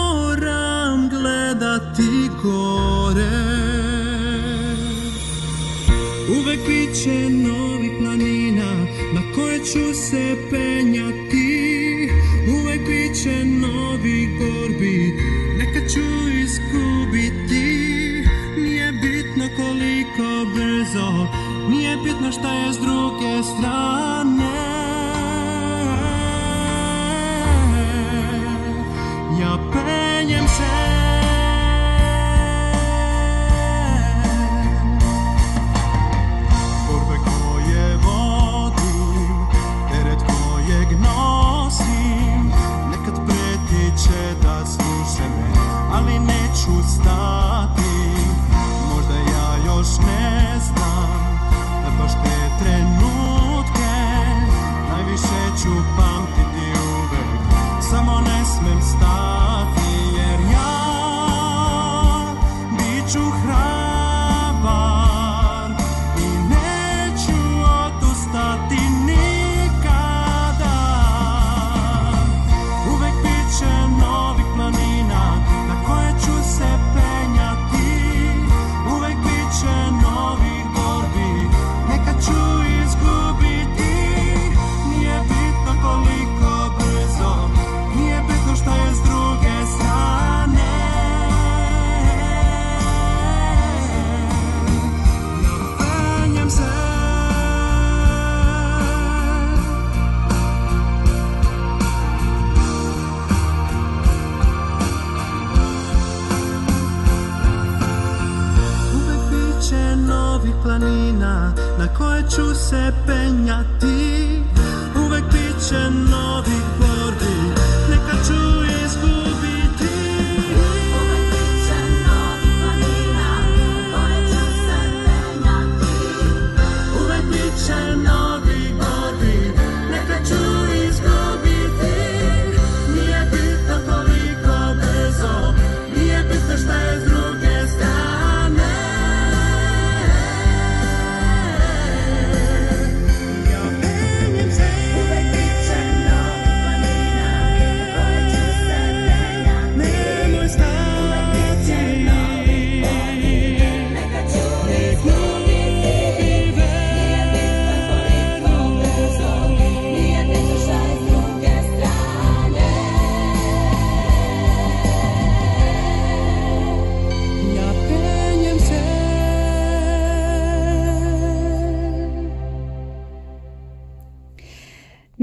će novi planina na koje ću se penjati uvek bit će novi gorbi neka ću iskubiti nije bitno koliko brzo nije bitno šta je s druge strane star.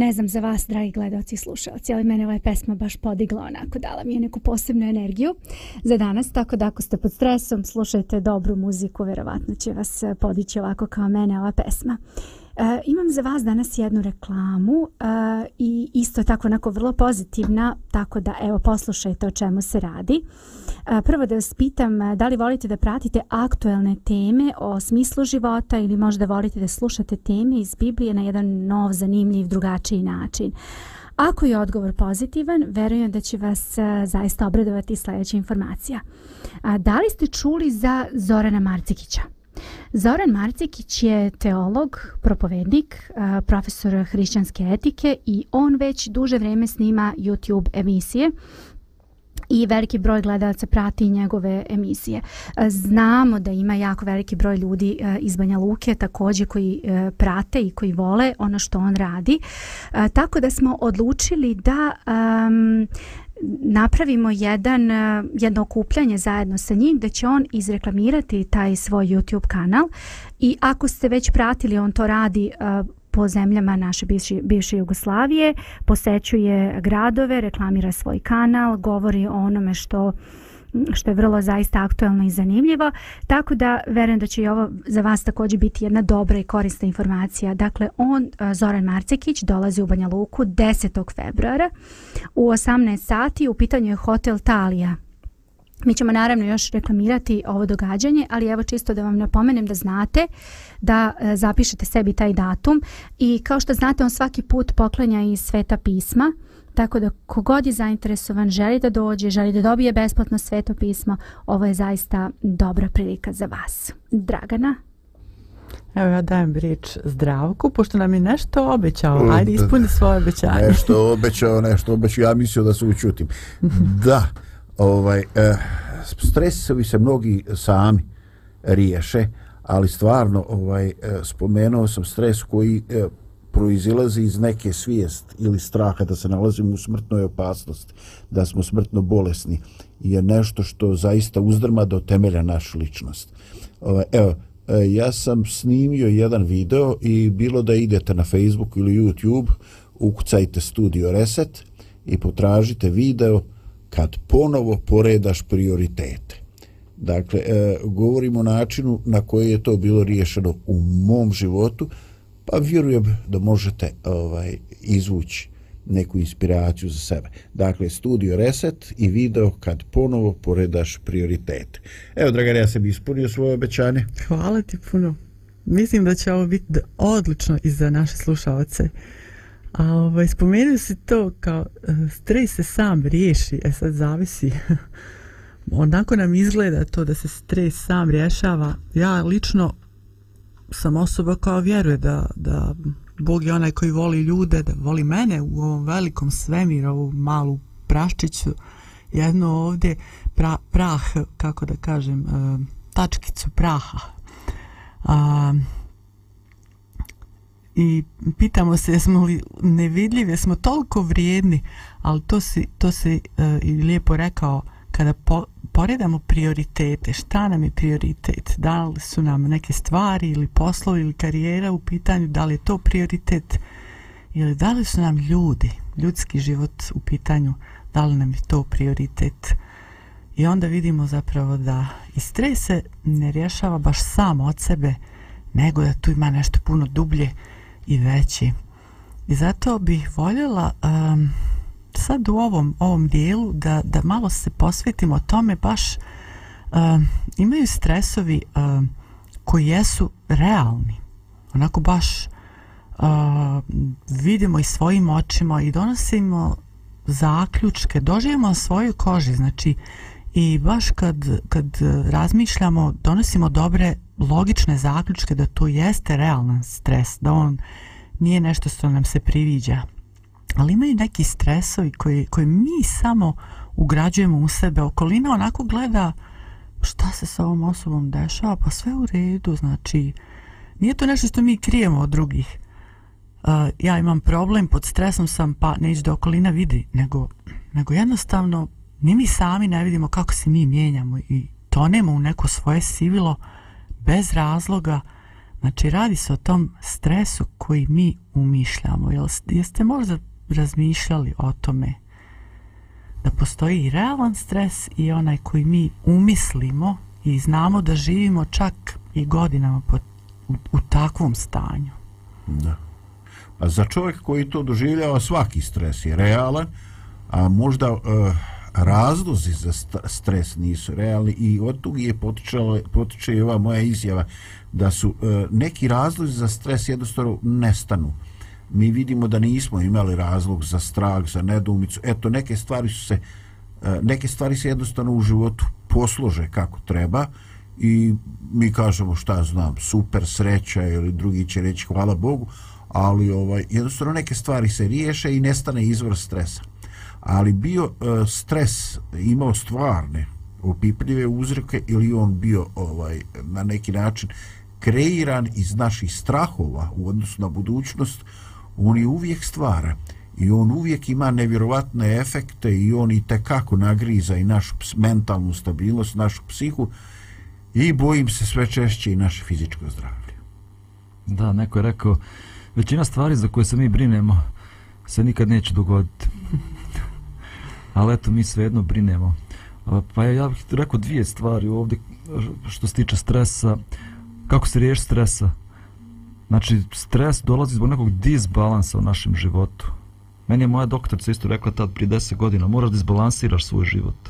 Ne znam za vas, dragi gledalci i slušalci, ali mene ova pesma baš podigla onako, dala mi je neku posebnu energiju za danas, tako da ako ste pod stresom, slušajte dobru muziku, verovatno će vas eh, podići ovako kao mene ova pesma. E, imam za vas danas jednu reklamu e, i isto tako onako vrlo pozitivna, tako da evo poslušajte o čemu se radi. E, prvo da vas pitam e, da li volite da pratite aktuelne teme o smislu života ili možda volite da slušate teme iz Biblije na jedan nov, zanimljiv, drugačiji način. Ako je odgovor pozitivan, verujem da će vas e, zaista obradovati sljedeća informacija. A, da li ste čuli za Zorana Marcikića? Zoran Marcikić je teolog, propovednik, eh, profesor hrišćanske etike i on već duže vrijeme snima YouTube emisije i veliki broj gledalaca prati njegove emisije. Eh, znamo da ima jako veliki broj ljudi eh, iz Banja Luke također koji prate i koji vole ono što on radi. Tako da smo odlučili da um, napravimo jedan, eh, jedno okupljanje zajedno sa njim da će on izreklamirati taj svoj YouTube kanal i ako ste već pratili, on to radi eh, po zemljama naše bivše, bivše Jugoslavije, posećuje gradove, reklamira svoj kanal, govori o onome što uh, što je vrlo zaista aktuelno i zanimljivo, tako da verujem da će i ovo za vas također biti jedna dobra i korisna informacija. Dakle, on, e, Zoran Marcekić, dolazi u Banja Luku 10. februara u 18. sati u pitanju je Hotel Talija Mi ćemo naravno još reklamirati ovo događanje, ali evo čisto da vam napomenem da znate da e, zapišete sebi taj datum i kao što znate on svaki put poklanja i sveta pisma, tako da kogod je zainteresovan, želi da dođe, želi da dobije besplatno sveto pismo, ovo je zaista dobra prilika za vas. Dragana? Evo ja dajem rič zdravku, pošto nam je nešto obećao, mm, ajde ispuni svoje obećanje. Nešto obećao, nešto obećao, ja mislio da se učutim. Da, ovaj eh, stresovi se mnogi sami riješe ali stvarno ovaj eh, spomenuo sam stres koji eh, proizilazi iz neke svijest ili straha da se nalazimo u smrtnoj opasnosti da smo smrtno bolesni je nešto što zaista uzdrma do temelja našu ličnost ovaj, evo eh, ja sam snimio jedan video i bilo da idete na Facebook ili YouTube, ukucajte Studio Reset i potražite video uh, kad ponovo poredaš prioritete. Dakle, e, govorim o načinu na koji je to bilo riješeno u mom životu, pa vjerujem da možete ovaj izvući neku inspiraciju za sebe. Dakle, studio reset i video kad ponovo poredaš prioritete. Evo, dragar, ja sam ispunio svoje obećanje. Hvala ti puno. Mislim da će ovo biti odlično i za naše slušalce. Uh, A ovaj, spomenuo si to kao e, stres se sam riješi, e sad zavisi. Onako nam izgleda to da se stres sam rješava. Ja lično sam osoba koja vjeruje da, da Bog je onaj koji voli ljude, da voli mene u ovom velikom svemiru, ovu malu praščiću, jedno ovdje pra, prah, kako da kažem, e, tačkicu praha. A, uh, i pitamo se jesmo li nevidljivi, jesmo toliko vrijedni, ali to se to se uh, i lijepo rekao kada po, poredamo prioritete, šta nam je prioritet, da li su nam neke stvari ili poslovi ili karijera u pitanju, da li je to prioritet ili da li su nam ljudi, ljudski život u pitanju, da li nam je to prioritet. I onda vidimo zapravo da i stres se ne rješava baš sam od sebe, nego da tu ima nešto puno dublje, i veći. I zato bih voljela um, sad u ovom, ovom dijelu da, da malo se posvetimo tome baš um, imaju stresovi um, koji jesu realni. Onako baš uh, vidimo i svojim očima i donosimo zaključke, doživamo svoju koži, znači i baš kad, kad razmišljamo, donosimo dobre logične zaključke da to jeste realan stres, da on nije nešto što nam se priviđa. Ali imaju neki stresovi koji, koji mi samo ugrađujemo u sebe. Okolina onako gleda šta se sa ovom osobom dešava, pa sve u redu, znači nije to nešto što mi krijemo od drugih. Uh, ja imam problem, pod stresom sam, pa neću da okolina vidi, nego, nego jednostavno ni mi sami ne vidimo kako se mi mijenjamo i tonemo u neko svoje sivilo, uh, bez razloga znači radi se o tom stresu koji mi umišljamo jeste možda razmišljali o tome da postoji i realan stres i onaj koji mi umislimo i znamo da živimo čak i godinama pod, u, u takvom stanju da a za čovjek koji to doživljava svaki stres je realan a možda uh, razlozi za st stres nisu realni i od tog je potiče i ova moja izjava da su e, neki razlozi za stres jednostavno nestanu mi vidimo da nismo imali razlog za strah, za nedumicu eto neke stvari su se e, neke stvari se jednostavno u životu poslože kako treba i mi kažemo šta znam super sreća ili drugi će reći hvala Bogu ali ovaj jednostavno neke stvari se riješe i nestane izvor stresa ali bio uh, stres imao stvarne opipljive uzroke ili on bio ovaj na neki način kreiran iz naših strahova u odnosu na budućnost on je uvijek stvara i on uvijek ima nevjerovatne efekte i on i tekako nagriza i našu mentalnu stabilnost našu psihu i bojim se sve češće i naše fizičko zdravlje da, neko je rekao većina stvari za koje se mi brinemo se nikad neće dogoditi ali eto mi sve jedno brinemo pa ja bih rekao dvije stvari ovdje što se tiče stresa kako se riješi stresa znači stres dolazi zbog nekog disbalansa u našem životu meni je moja doktorca isto rekla tad prije deset godina moraš da izbalansiraš svoj život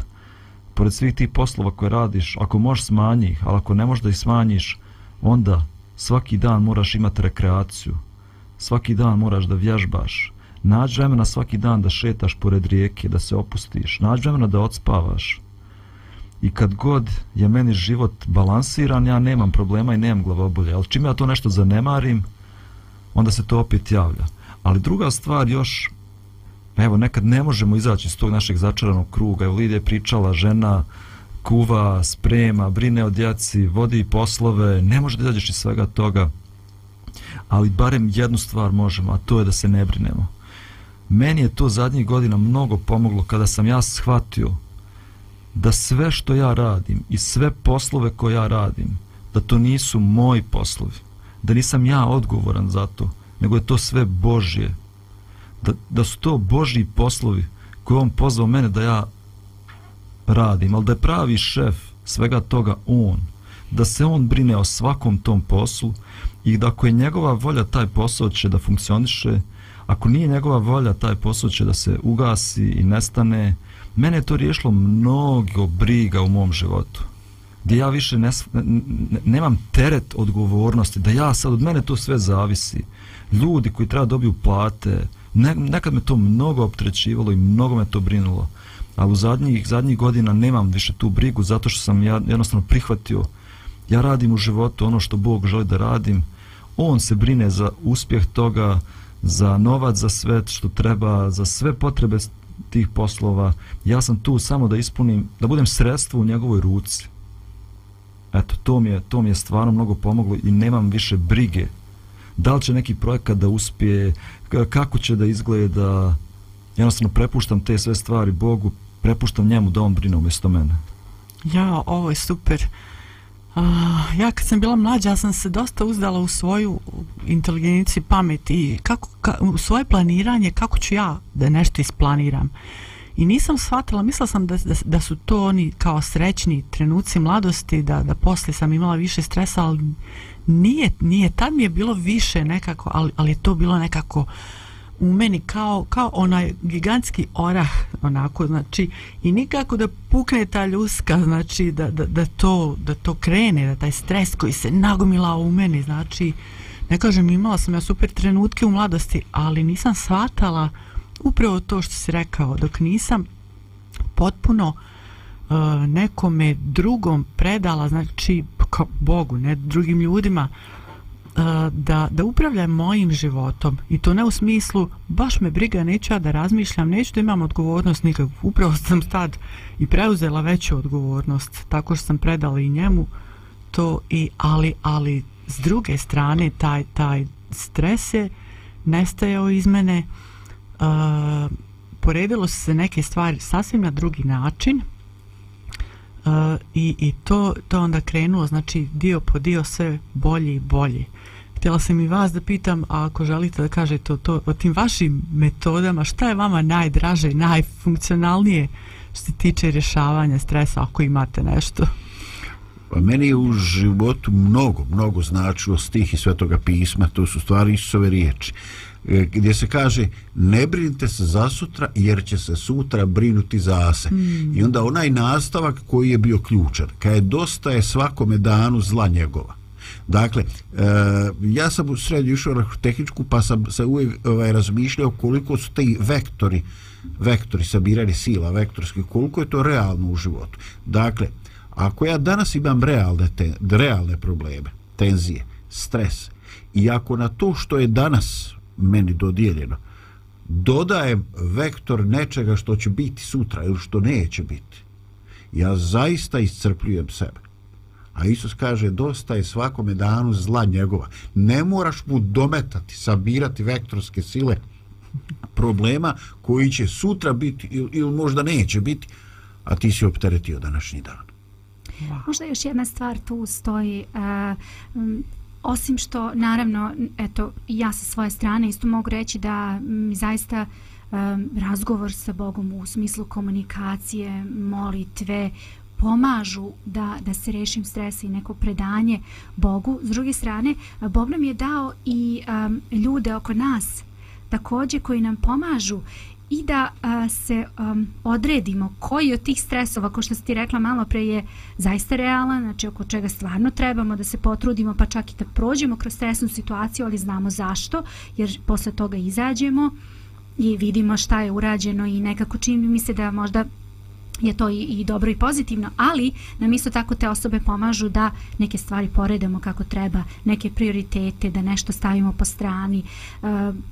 pored svih tih poslova koje radiš ako možeš smanji ih ali ako ne možeš da ih smanjiš onda svaki dan moraš imati rekreaciju svaki dan moraš da vježbaš Nađi vremena svaki dan da šetaš pored rijeke, da se opustiš. Nađi vremena da odspavaš. I kad god je meni život balansiran, ja nemam problema i nemam glavobolje. Ali čim ja to nešto zanemarim, onda se to opet javlja. Ali druga stvar još, evo, nekad ne možemo izaći iz tog našeg začaranog kruga. Evo, Lidija je pričala, žena kuva, sprema, brine o djaci, vodi poslove, ne može da izađeš iz svega toga. Ali barem jednu stvar možemo, a to je da se ne brinemo meni je to zadnjih godina mnogo pomoglo kada sam ja shvatio da sve što ja radim i sve poslove koje ja radim da to nisu moji poslovi da nisam ja odgovoran za to nego je to sve Božje da, da su to Božji poslovi koje on pozvao mene da ja radim, ali da je pravi šef svega toga on da se on brine o svakom tom poslu i da ako je njegova volja taj posao će da funkcioniše ako nije njegova volja, taj posao će da se ugasi i nestane. Mene je to riješilo mnogo briga u mom životu. Gdje ja više ne, ne, nemam teret odgovornosti, da ja sad, od mene to sve zavisi. Ljudi koji treba dobiju plate, ne, nekad me to mnogo optrećivalo i mnogo me to brinulo. Ali u zadnjih, zadnjih godina nemam više tu brigu zato što sam ja jednostavno prihvatio ja radim u životu ono što Bog želi da radim, On se brine za uspjeh toga, za novac, za sve što treba, za sve potrebe tih poslova. Ja sam tu samo da ispunim, da budem sredstvo u njegovoj ruci. Eto, to mi je, to mi je stvarno mnogo pomoglo i nemam više brige da li će neki projekat da uspije, kako će da izgleda, jednostavno prepuštam te sve stvari Bogu, prepuštam njemu da on brine umjesto mene. Ja, ovo je super. Uh, Ah, ja kad sam bila mlađa, ja sam se dosta uzdala u svoju inteligenciju, pamet i kako, ka, u svoje planiranje, kako ću ja da nešto isplaniram. I nisam shvatila, mislila sam da, da, da su to oni kao srećni trenuci mladosti, da, da posle sam imala više stresa, ali nije, nije, tad mi je bilo više nekako, ali, ali je to bilo nekako... Uh, u meni kao, kao onaj gigantski orah, onako, znači, i nikako da pukne ta ljuska, znači, da, da, da, to, da to krene, da taj stres koji se nagomilao u meni, znači, ne kažem, imala sam ja super trenutke u mladosti, ali nisam shvatala upravo to što si rekao, dok nisam potpuno uh, nekome drugom predala, znači, ka Bogu, ne drugim ljudima, uh, da, da upravljam mojim životom i to ne u smislu baš me briga neću ja da razmišljam neću da imam odgovornost nikakvu upravo sam sad i preuzela veću odgovornost tako što sam predala i njemu to i ali ali s druge strane taj, taj stres je nestajao iz mene uh, poredilo se neke stvari sasvim na drugi način uh, i, i to, to onda krenulo znači dio po dio sve bolje i bolje uh, Htjela sam i vas da pitam, a ako želite da kažete o, to, o tim vašim metodama, šta je vama najdraže i najfunkcionalnije što se tiče rješavanja stresa, ako imate nešto? Pa meni je u životu mnogo, mnogo značilo stih i svetoga pisma, to su stvari Isusove riječi, e, gdje se kaže ne brinite se za sutra, jer će se sutra brinuti za se. Mm. I onda onaj nastavak koji je bio ključan, kada je dosta je svakome danu zla njegova. Dakle, e, ja sam u sredi išao na tehničku, pa sam se uvijek ovaj, razmišljao koliko su te vektori, vektori sabirani sila vektorski, koliko je to realno u životu. Dakle, ako ja danas imam realne, te, realne probleme, tenzije, stres, i ako na to što je danas meni dodijeljeno, dodajem vektor nečega što će biti sutra ili što neće biti, ja zaista iscrpljujem sebe. A Isus kaže, dosta je svakome danu zla njegova. Ne moraš mu dometati, sabirati vektorske sile problema koji će sutra biti ili, ili možda neće biti, a ti si opteretio današnji dan. Wow. Možda još jedna stvar tu stoji. Uh, osim što, naravno, eto, ja sa svoje strane isto mogu reći da mi zaista um, razgovor sa Bogom u smislu komunikacije, molitve, pomažu da, da se rešim stresa i neko predanje Bogu. S druge strane, Bog nam je dao i um, ljude oko nas takođe koji nam pomažu i da uh, se um, odredimo koji od tih stresova, ko što ste rekla malo pre, je zaista realan, znači oko čega stvarno trebamo da se potrudimo, pa čak i da prođemo kroz stresnu situaciju, ali znamo zašto, jer posle toga izađemo i vidimo šta je urađeno i nekako čini mi se da možda je to i, i dobro i pozitivno, ali nam isto tako te osobe pomažu da neke stvari poredemo kako treba, neke prioritete, da nešto stavimo po strani. E,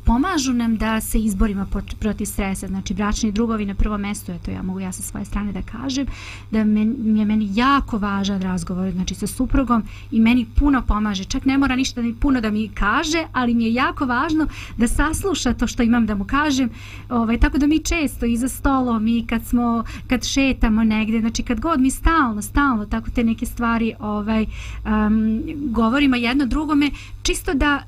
pomažu nam da se izborimo protiv stresa, znači bračni drugovi na prvo mesto, eto ja mogu ja sa svoje strane da kažem, da men, je meni jako važan razgovor znači sa suprugom i meni puno pomaže, čak ne mora ništa da mi puno da mi kaže, ali mi je jako važno da sasluša to što imam da mu kažem, ovaj, tako da mi često i za stolom i kad smo, kad še šetamo negde, znači kad god mi stalno, stalno tako te neke stvari ovaj, um, govorimo jedno drugome, čisto da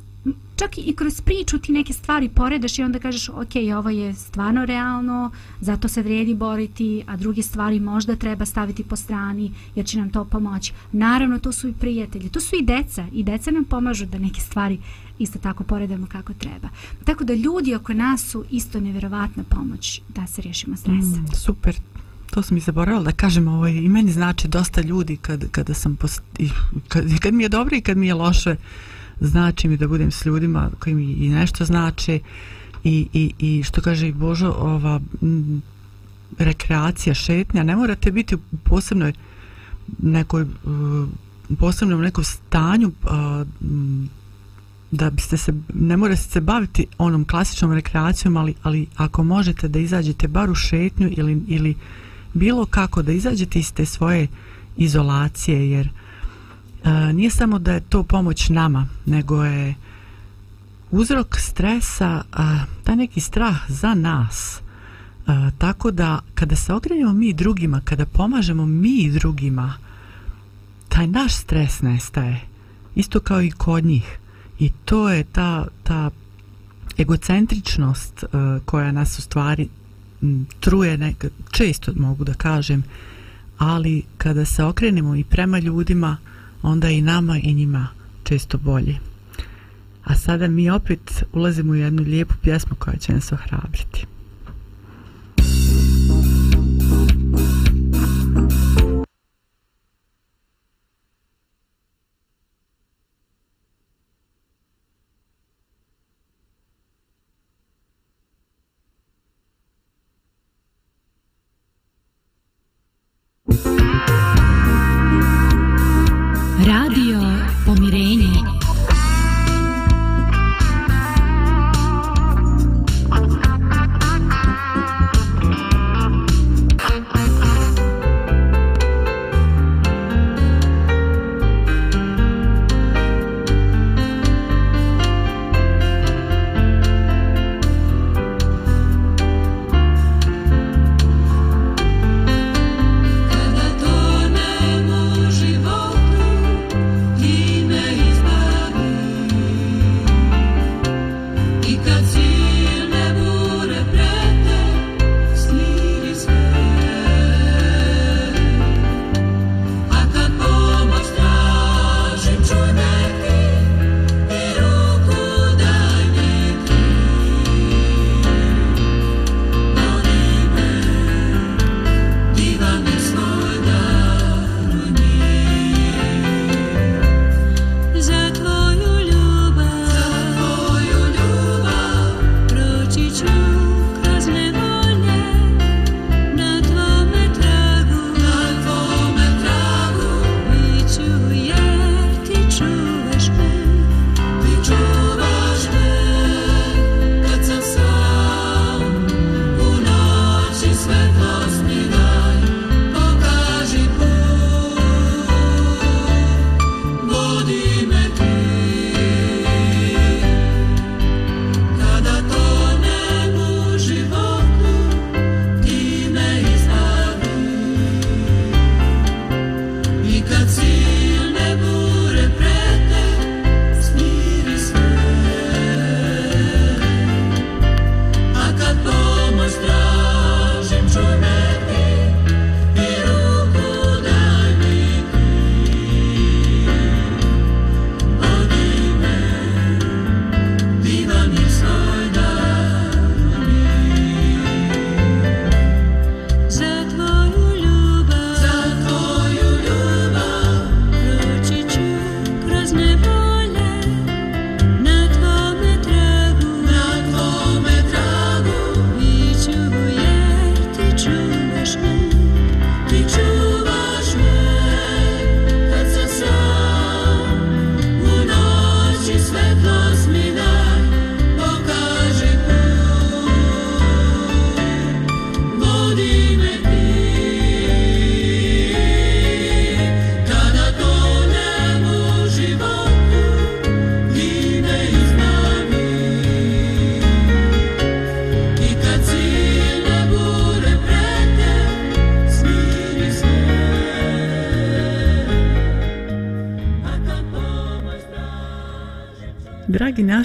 čak i kroz priču ti neke stvari poredaš i onda kažeš ok, ovo je stvarno realno, zato se vrijedi boriti, a druge stvari možda treba staviti po strani jer će nam to pomoći. Naravno, to su i prijatelji, to su i deca i deca nam pomažu da neke stvari isto tako poredamo kako treba. Tako da ljudi oko nas su isto nevjerovatna pomoć da se riješimo stresa. Mm, super. super. To sam i zaboravila da kažem, ovo ovaj, i meni znači dosta ljudi kad, kada sam post, i, kad, kad mi je dobro i kad mi je loše, znači mi da budem s ljudima koji mi i nešto znači i, i, i što kaže i Božo, ova m, rekreacija, šetnja, ne morate biti u posebnoj nekoj u posebnom nekom stanju a, m, da biste se ne mora se baviti onom klasičnom rekreacijom ali ali ako možete da izađete bar u šetnju ili ili uh, bilo kako da izađete iz te svoje izolacije jer e, nije samo da je to pomoć nama nego je uzrok stresa e, ta neki strah za nas e, tako da kada se okrenemo mi drugima kada pomažemo mi drugima taj naš stres nestaje isto kao i kod njih i to je ta ta egocentričnost uh, koja nas u stvari truje neka, često mogu da kažem ali kada se okrenemo i prema ljudima onda i nama i njima često bolje a sada mi opet ulazimo u jednu lijepu pjesmu koja će nas ohrabriti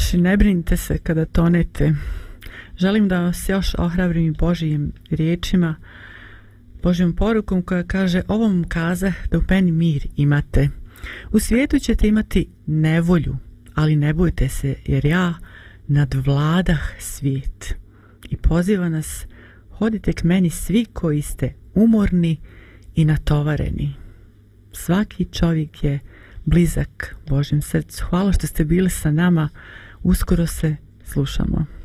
naši, ne brinite se kada tonete. Želim da vas još ohrabrim i Božijim riječima, Božijom porukom koja kaže ovom kaza da u meni mir imate. U svijetu ćete imati nevolju, ali ne bojte se jer ja nad vladah svijet. I poziva nas, hodite k meni svi koji ste umorni i natovareni. Svaki čovjek je blizak Božjem srcu. Hvala što ste bili sa nama uskoro se slušamo.